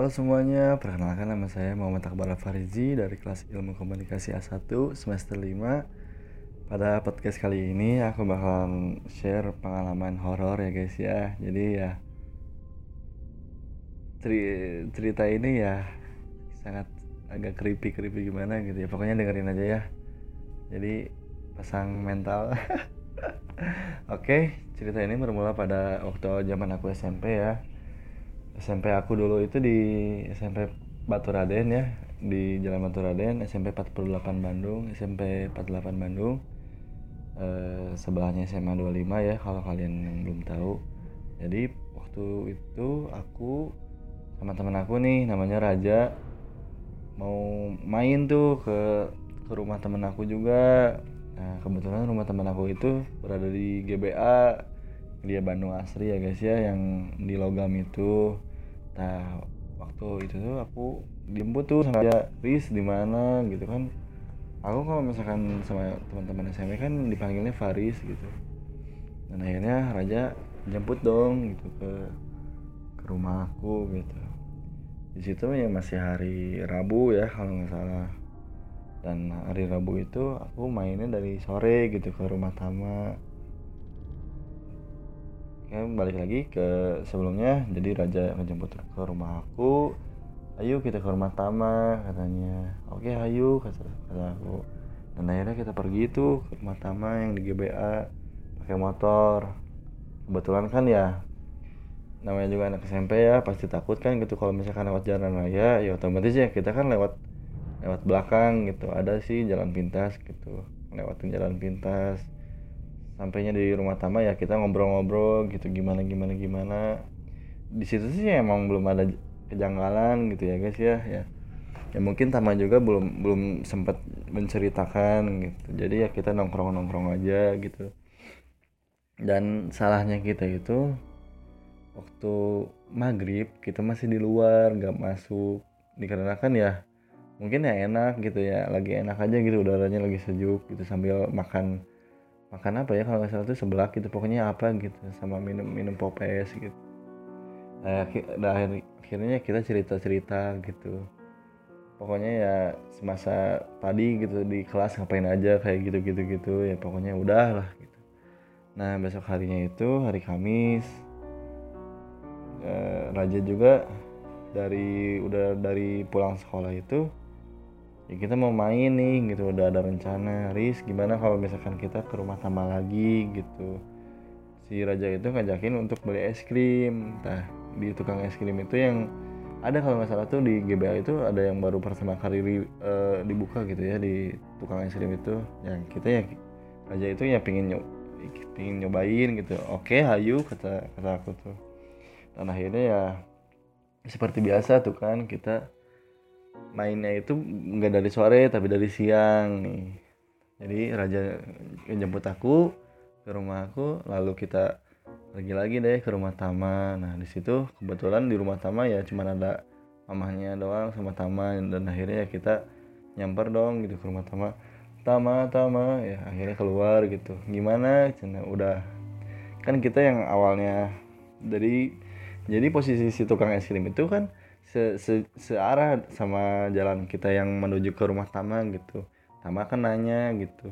Halo semuanya, perkenalkan nama saya Muhammad Akbar Farizi dari kelas Ilmu Komunikasi A1 semester 5 Pada podcast kali ini aku bakalan share pengalaman horor ya guys ya. Jadi ya cerita ini ya sangat agak creepy-creepy gimana gitu ya. Pokoknya dengerin aja ya. Jadi pasang mental. Oke, cerita ini bermula pada waktu zaman aku SMP ya SMP aku dulu itu di SMP Batu Raden ya di Jalan Batu Raden SMP 48 Bandung SMP 48 Bandung. Eh, sebelahnya SMA 25 ya kalau kalian yang belum tahu. Jadi waktu itu aku sama teman aku nih namanya Raja mau main tuh ke ke rumah temen aku juga. Nah kebetulan rumah temen aku itu berada di GBA dia Bandung Asri ya guys ya yang di logam itu nah waktu itu tuh aku dijemput tuh sama dia Riz di mana? Gitu kan. Aku kalau misalkan sama teman-teman SMP kan dipanggilnya Faris gitu. Dan akhirnya Raja jemput dong gitu ke ke rumah aku gitu. Di situ ya masih hari Rabu ya kalau nggak salah. Dan hari Rabu itu aku mainnya dari sore gitu ke rumah Tama ya balik lagi ke sebelumnya jadi raja ngejemput ke rumah aku. Ayo kita ke rumah Tama katanya. Oke ayo kata, kata aku. Dan akhirnya kita pergi tuh ke rumah Tama yang di GBA pakai motor. Kebetulan kan ya namanya juga anak SMP ya pasti takut kan gitu kalau misalkan lewat jalan raya ya otomatis ya kita kan lewat lewat belakang gitu. Ada sih jalan pintas gitu lewatin jalan pintas sampainya di rumah Tama ya kita ngobrol-ngobrol gitu gimana gimana gimana. Di situ sih emang belum ada kejanggalan gitu ya guys ya ya. Ya mungkin Tama juga belum belum sempat menceritakan gitu. Jadi ya kita nongkrong nongkrong aja gitu. Dan salahnya kita itu waktu maghrib kita masih di luar nggak masuk. Dikarenakan ya mungkin ya enak gitu ya lagi enak aja gitu udaranya lagi sejuk gitu sambil makan makan apa ya kalau nggak salah tuh sebelah gitu. Pokoknya apa gitu sama minum minum popes gitu. Nah, akhir, akhirnya kita cerita cerita gitu. Pokoknya ya semasa tadi gitu di kelas ngapain aja kayak gitu gitu gitu ya pokoknya udah lah gitu. Nah besok harinya itu hari Kamis eh, Raja juga dari udah dari pulang sekolah itu ya kita mau main nih gitu. Udah ada rencana. Riz gimana kalau misalkan kita ke rumah Tama lagi gitu? Si Raja itu ngajakin untuk beli es krim. Nah di tukang es krim itu yang ada kalau nggak tuh di GBA itu ada yang baru pertama kali uh, dibuka gitu ya di tukang es krim itu. Yang kita ya Raja itu ya pingin nyob pingin nyobain gitu. Oke hayu kata kata aku tuh. Dan akhirnya ya seperti biasa tuh kan kita mainnya itu nggak dari sore tapi dari siang nih. Jadi raja jemput aku ke rumah aku lalu kita pergi lagi deh ke rumah Tama. Nah di situ kebetulan di rumah Tama ya cuma ada mamahnya doang sama Tama dan akhirnya ya kita nyamper dong gitu ke rumah Tama. Tama Tama ya akhirnya keluar gitu. Gimana? Cina udah. Kan kita yang awalnya dari jadi posisi si tukang es krim itu kan se, se searah sama jalan kita yang menuju ke rumah Tama gitu. Tama kan nanya gitu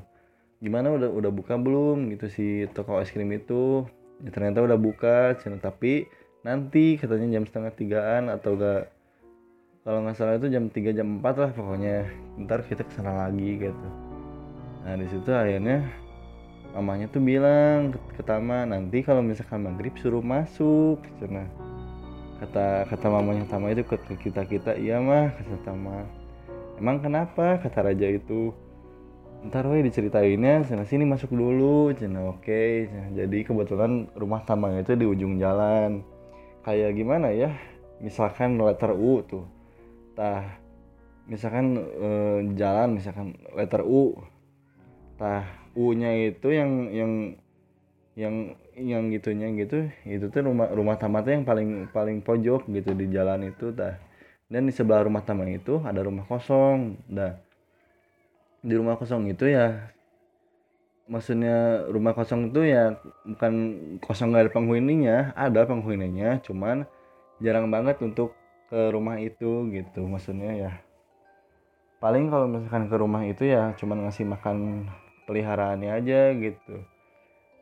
gimana udah udah buka belum? Gitu si toko es krim itu. Ya ternyata udah buka cina. Tapi nanti katanya jam setengah tigaan atau gak kalau nggak salah itu jam 3 jam 4 lah pokoknya. Ntar kita ke sana lagi gitu. Nah di situ akhirnya mamanya tuh bilang ke, ke Tama nanti kalau misalkan maghrib suruh masuk cina kata kata mamanya Tama itu ke, kita kita iya mah kata Tama. Emang kenapa? kata raja itu. Ntar weh diceritainnya sana sini masuk dulu. Cina oke. Okay. jadi kebetulan rumah Tama itu di ujung jalan. Kayak gimana ya? Misalkan letter U tuh. Tah misalkan eh, jalan misalkan letter U. Tah U nya itu yang yang yang yang gitunya gitu itu tuh rumah rumah tamatnya yang paling paling pojok gitu di jalan itu dah. Dan di sebelah rumah taman itu ada rumah kosong dah. Di rumah kosong itu ya maksudnya rumah kosong itu ya bukan kosong gak ada penghuninya ada penghuninya cuman jarang banget untuk ke rumah itu gitu maksudnya ya. Paling kalau misalkan ke rumah itu ya cuman ngasih makan peliharaannya aja gitu.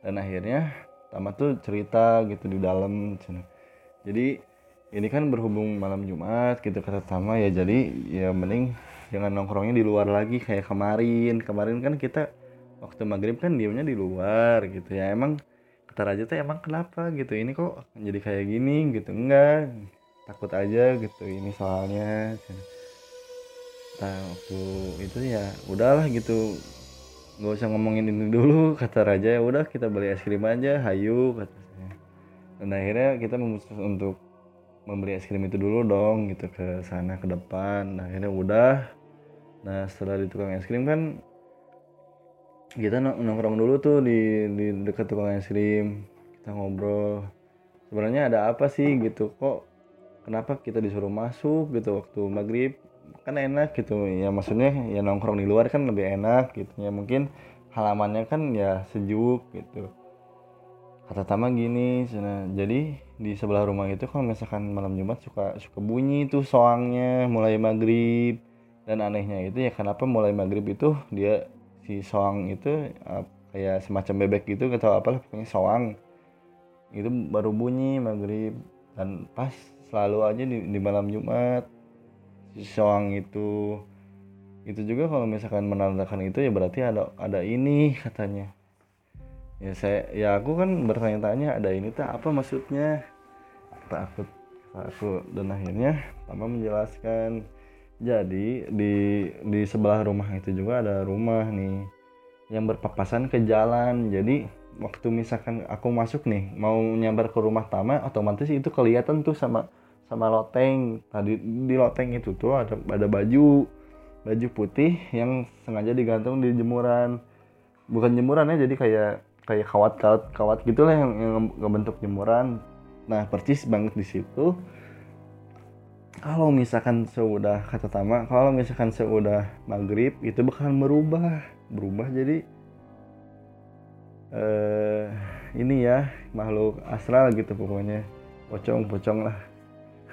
Dan akhirnya Tama tuh cerita gitu di dalam jadi ini kan berhubung malam Jumat gitu kata Tama ya jadi ya mending jangan nongkrongnya di luar lagi kayak kemarin. Kemarin kan kita waktu maghrib kan diamnya di luar gitu ya. Emang kata Raja tuh emang kenapa? gitu. Ini kok jadi kayak gini? gitu. Enggak takut aja gitu ini soalnya nah waktu itu ya udahlah gitu nggak usah ngomongin ini dulu kata Raja ya udah kita beli es krim aja hayu katanya dan akhirnya kita memutuskan untuk membeli es krim itu dulu dong gitu ke sana ke depan. Nah akhirnya udah. Nah setelah di tukang es krim kan kita nongkrong dulu tuh di di dekat tukang es krim. Kita ngobrol. Sebenarnya ada apa sih gitu? Kok kenapa kita disuruh masuk gitu waktu maghrib kan enak gitu ya maksudnya ya nongkrong di luar kan lebih enak gitu. Ya mungkin halamannya kan ya sejuk gitu. Kata Tama gini sana jadi di sebelah rumah itu kalau misalkan malam Jumat suka suka bunyi tuh soangnya mulai maghrib. Dan anehnya itu ya kenapa mulai maghrib itu dia si soang itu kayak semacam bebek gitu atau apa pokoknya soang. Itu baru bunyi maghrib. Dan pas selalu aja di, di malam Jumat soang itu. Itu juga kalau misalkan menandakan itu ya berarti ada ada ini katanya. Ya saya ya aku kan bertanya-tanya ada ini tak? Apa maksudnya? Takut aku dan akhirnya Tama menjelaskan. Jadi di di sebelah rumah itu juga ada rumah nih yang berpapasan ke jalan. Jadi waktu misalkan aku masuk nih mau nyambar ke rumah Tama otomatis itu kelihatan tuh sama sama loteng. Tadi di loteng itu tuh ada ada baju baju putih yang sengaja digantung di jemuran. Bukan jemuran ya jadi kayak kayak kawat kawat kawat gitulah yang, yang ngebentuk jemuran. Nah percis banget di situ. Kalau misalkan sudah kata Tama kalau misalkan sudah maghrib itu bakal merubah. Berubah jadi eh ini ya makhluk astral gitu pokoknya. Pocong pocong lah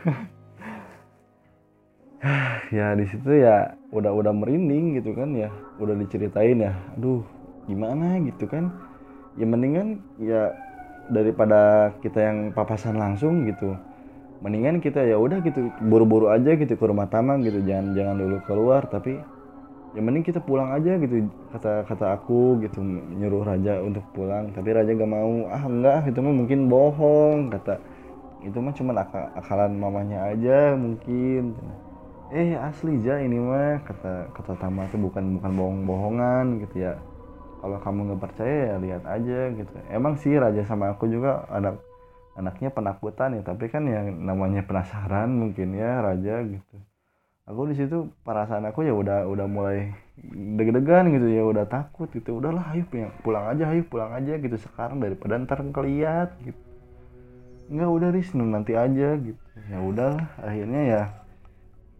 ya di situ ya udah udah merinding gitu kan ya. Udah diceritain ya aduh gimana? gitu kan. Ya mendingan ya daripada kita yang papasan langsung gitu mendingan kita ya udah gitu buru-buru aja gitu ke rumah taman gitu. Jangan jangan dulu keluar tapi ya mending kita pulang aja gitu kata kata aku gitu nyuruh raja untuk pulang. Tapi raja gak mau ah enggak itu mungkin bohong kata itu mah cuma akal akalan mamanya aja mungkin. Eh asli aja ini mah kata kata Tama itu bukan bukan bohong bohongan gitu ya. Kalau kamu nggak percaya ya lihat aja gitu. Emang sih raja sama aku juga anak anaknya penakutan ya tapi kan yang namanya penasaran mungkin ya raja gitu. Aku di situ perasaan aku ya udah udah mulai deg-degan gitu ya udah takut gitu. Udahlah ayo pulang aja ayo pulang aja gitu sekarang daripada ntar keliat gitu nggak udah ris nanti aja gitu. Ya udah akhirnya ya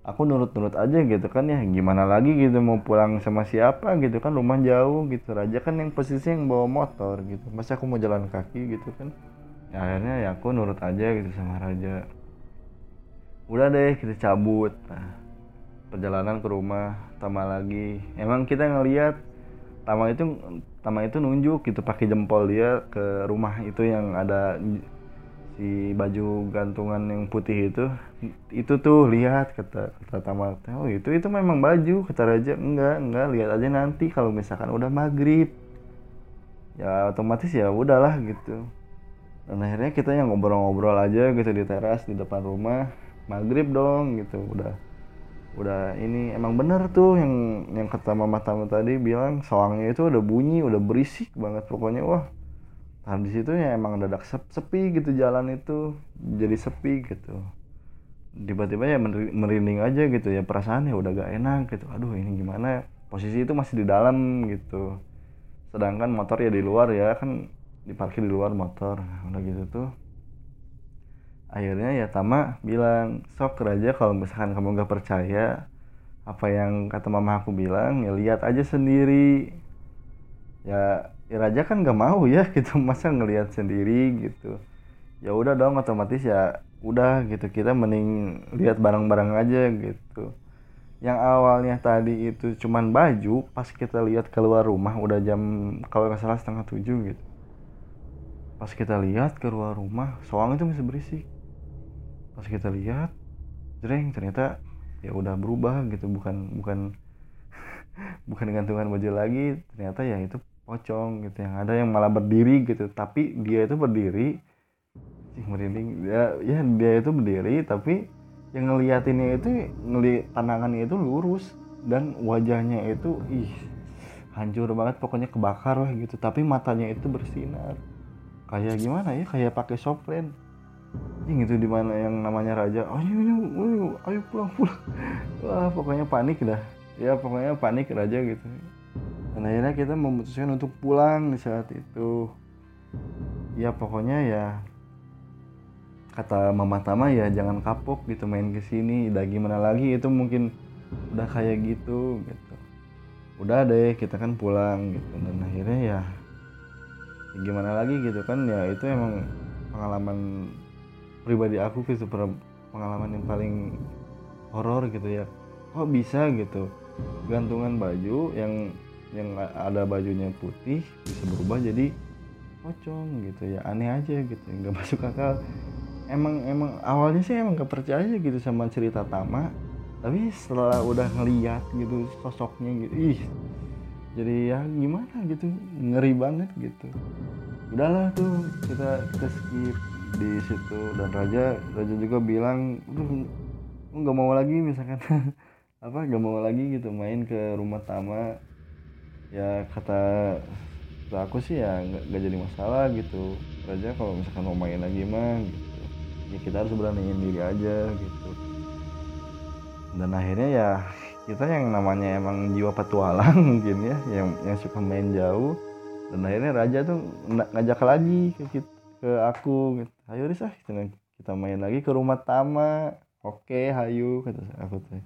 aku nurut-nurut aja gitu kan ya. Gimana lagi gitu mau pulang sama siapa? gitu kan rumah jauh gitu. Raja kan yang posisi yang bawa motor gitu. Masa aku mau jalan kaki? gitu kan. Ya akhirnya ya aku nurut aja gitu sama raja. Udah deh kita cabut. Nah, perjalanan ke rumah Tama lagi. Emang kita ngeliat Tama itu Tama itu nunjuk gitu pakai jempol dia ke rumah itu yang ada si baju gantungan yang putih itu itu tuh lihat kata kata tamat oh itu itu memang baju kata raja. Enggak enggak lihat aja nanti kalau misalkan udah maghrib. Ya otomatis ya udahlah gitu. Dan akhirnya kita yang ngobrol-ngobrol aja gitu di teras di depan rumah. Maghrib dong gitu. Udah udah ini emang bener tuh yang yang kata mama tamu tadi bilang soangnya itu udah bunyi udah berisik banget pokoknya. Wah nah di situ ya emang dadak sepi gitu jalan itu. Jadi sepi gitu. Tiba-tiba ya merinding aja gitu ya perasaan ya udah gak enak gitu. Aduh ini gimana posisi itu masih di dalam gitu. Sedangkan motor ya di luar ya kan diparkir di luar motor. Udah gitu tuh. Akhirnya ya Tama bilang sok raja kalau misalkan kamu gak percaya apa yang kata mama aku bilang ya lihat aja sendiri. Ya ya Raja kan gak mau ya gitu. Masa ngelihat sendiri gitu. Ya udah dong otomatis ya udah gitu. Kita mending lihat barang-barang aja gitu. Yang awalnya tadi itu cuman baju pas kita lihat keluar rumah udah jam kalau nggak salah setengah tujuh gitu. Pas kita lihat keluar rumah soang itu masih berisik. Pas kita lihat jreng ternyata ya udah berubah gitu. Bukan bukan bukan gantungan baju lagi. Ternyata ya itu pocong gitu yang ada yang malah berdiri gitu tapi dia itu berdiri. Merinding. Ya ya dia itu berdiri tapi yang ngeliatinnya itu ngeliat pandangannya itu lurus. Dan wajahnya itu ih hancur banget. Pokoknya kebakar lah gitu. Tapi matanya itu bersinar. Kayak gimana ya? Kayak pakai soplen ini itu di mana yang namanya raja. Ayo ayo ayo ayo pulang pulang. Wah pokoknya panik dah. Ya pokoknya panik raja gitu dan akhirnya kita memutuskan untuk pulang di saat itu. Ya pokoknya ya kata mama Tama ya jangan kapok gitu main ke sini. Udah gimana lagi? Itu mungkin udah kayak gitu gitu. Udah deh kita kan pulang gitu. Dan akhirnya ya, ya gimana lagi gitu kan? Ya itu emang pengalaman pribadi aku gitu pengalaman yang paling horor gitu ya. Kok bisa gitu? Gantungan baju yang yang ada bajunya putih bisa berubah jadi pocong gitu ya. Aneh aja gitu nggak masuk akal. Emang emang awalnya sih emang gak percaya gitu sama cerita Tama. Tapi setelah udah ngeliat gitu sosoknya gitu ih jadi ya gimana gitu ngeri banget gitu. Udahlah tuh kita kita skip di situ. Dan Raja Raja juga bilang lu nggak mau lagi misalkan. Apa nggak mau lagi gitu main ke rumah Tama ya kata aku sih ya nggak jadi masalah gitu. Raja kalau misalkan mau main lagi mah gitu. Ya kita harus beraniin diri aja gitu. Dan akhirnya ya kita yang namanya emang jiwa petualang mungkin ya yang yang suka main jauh. Dan akhirnya raja tuh ngajak lagi ke ke aku gitu. ayo risah kita, kita main lagi ke rumah Tama. Oke hayu kata aku tuh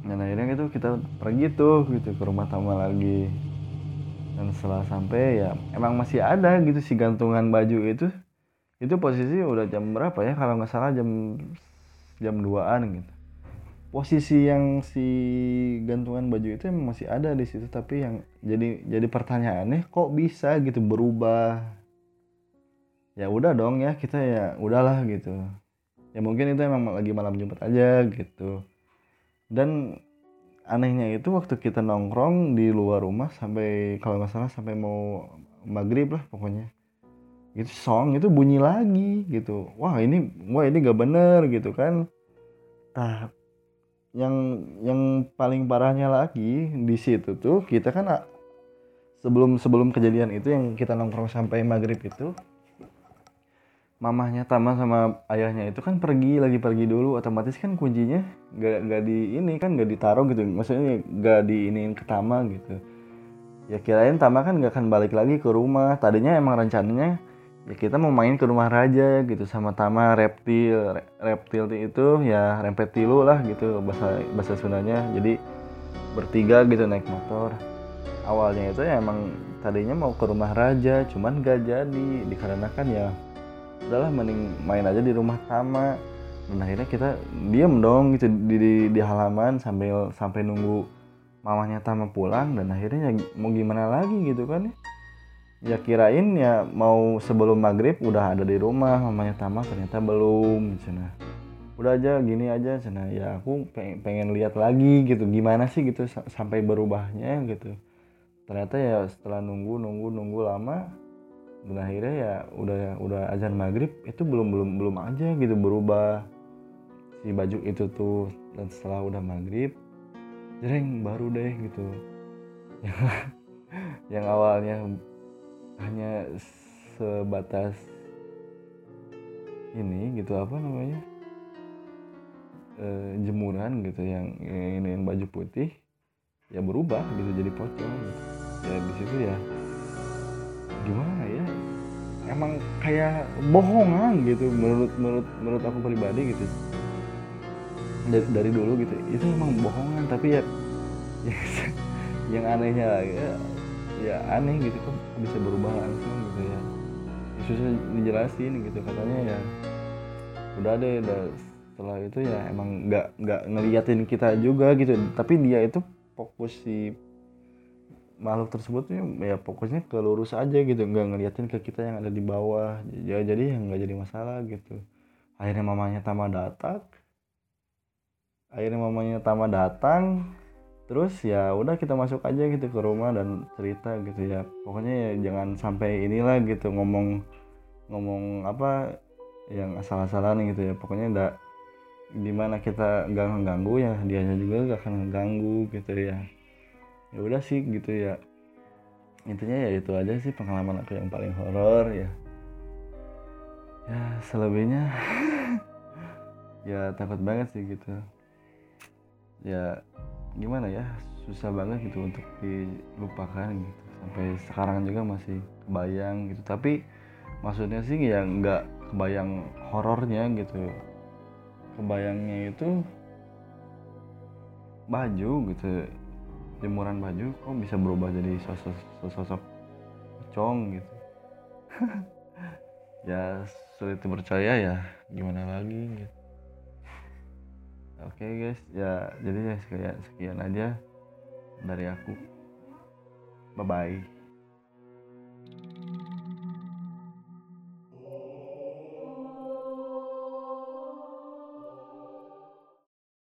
dan akhirnya itu kita pergi tuh gitu ke rumah Tama lagi. Dan setelah sampai ya emang masih ada gitu si gantungan baju itu. Itu posisi udah jam berapa ya? Kalau nggak salah jam jam 2an gitu. Posisi yang si gantungan baju itu emang masih ada di situ tapi yang jadi jadi pertanyaannya kok bisa gitu berubah? Ya udah dong ya kita ya udahlah gitu. Ya mungkin itu emang lagi malam jumat aja gitu dan anehnya itu waktu kita nongkrong di luar rumah sampai kalau nggak salah sampai mau maghrib lah pokoknya. Itu song itu bunyi lagi gitu. Wah ini wah ini gak bener gitu kan. Nah yang yang paling parahnya lagi di situ tuh kita kan sebelum sebelum kejadian itu yang kita nongkrong sampai maghrib itu mamahnya Tama sama ayahnya itu kan pergi lagi pergi dulu otomatis kan kuncinya gak, gak di ini kan gak ditaruh gitu. Maksudnya gak di ini ke Tama gitu. Ya kirain Tama kan gak akan balik lagi ke rumah. Tadinya emang rencananya ya kita mau main ke rumah raja gitu sama Tama reptil reptil itu ya rempetilu lah gitu bahasa bahasa Sundanya. Jadi bertiga gitu naik motor. Awalnya itu ya emang tadinya mau ke rumah raja cuman gak jadi. Dikarenakan ya udahlah mending main aja di rumah Tama dan akhirnya kita diem dong gitu di, di, di halaman sambil sampai nunggu mamanya Tama pulang. Dan akhirnya ya mau gimana lagi gitu kan ya. Ya kirain ya mau sebelum maghrib udah ada di rumah mamanya Tama ternyata belum cina udah aja gini aja. Cina ya aku pengen, pengen lihat lagi gitu gimana sih gitu sampai berubahnya gitu. Ternyata ya setelah nunggu nunggu nunggu lama dan akhirnya ya udah udah azan maghrib itu belum belum belum aja gitu berubah. Si baju itu tuh dan setelah udah maghrib jreng baru deh gitu. Yang awalnya hanya sebatas ini gitu apa namanya e, jemuran gitu yang, ini yang baju putih ya berubah gitu jadi pocong. Ya di situ ya gimana ya emang kayak bohongan gitu menurut menurut menurut aku pribadi gitu. Dari, dari dulu gitu. Itu emang bohongan tapi ya, ya yang anehnya ya ya aneh gitu kok bisa berubah langsung gitu ya susah dijelasin gitu katanya ya. Udah deh udah setelah itu ya emang nggak nggak ngeliatin kita juga gitu. Tapi dia itu fokus si makhluk tersebut ya fokusnya ke lurus aja gitu nggak ngeliatin ke kita yang ada di bawah. Ya jadi yang nggak jadi masalah gitu. Akhirnya mamanya Tama datang. Akhirnya mamanya Tama datang. Terus ya udah kita masuk aja gitu ke rumah dan cerita gitu ya. Pokoknya ya jangan sampai inilah gitu ngomong ngomong apa yang asal-asalan gitu ya. Pokoknya enggak di mana kita nggak mengganggu ya dianya juga gak akan mengganggu gitu ya ya udah sih gitu ya. Intinya ya itu aja sih pengalaman aku yang paling horor ya. Ya selebihnya ya takut banget sih gitu. Ya gimana ya susah banget gitu untuk dilupakan gitu. Sampai sekarang juga masih kebayang gitu. Tapi maksudnya sih ya nggak kebayang horornya gitu. Kebayangnya itu baju gitu jemuran baju kok bisa berubah jadi sosok sosok cong gitu? Ya sulit dipercaya ya gimana lagi gitu? Oke okay, guys ya jadi ya sekian sekian aja dari aku. Bye bye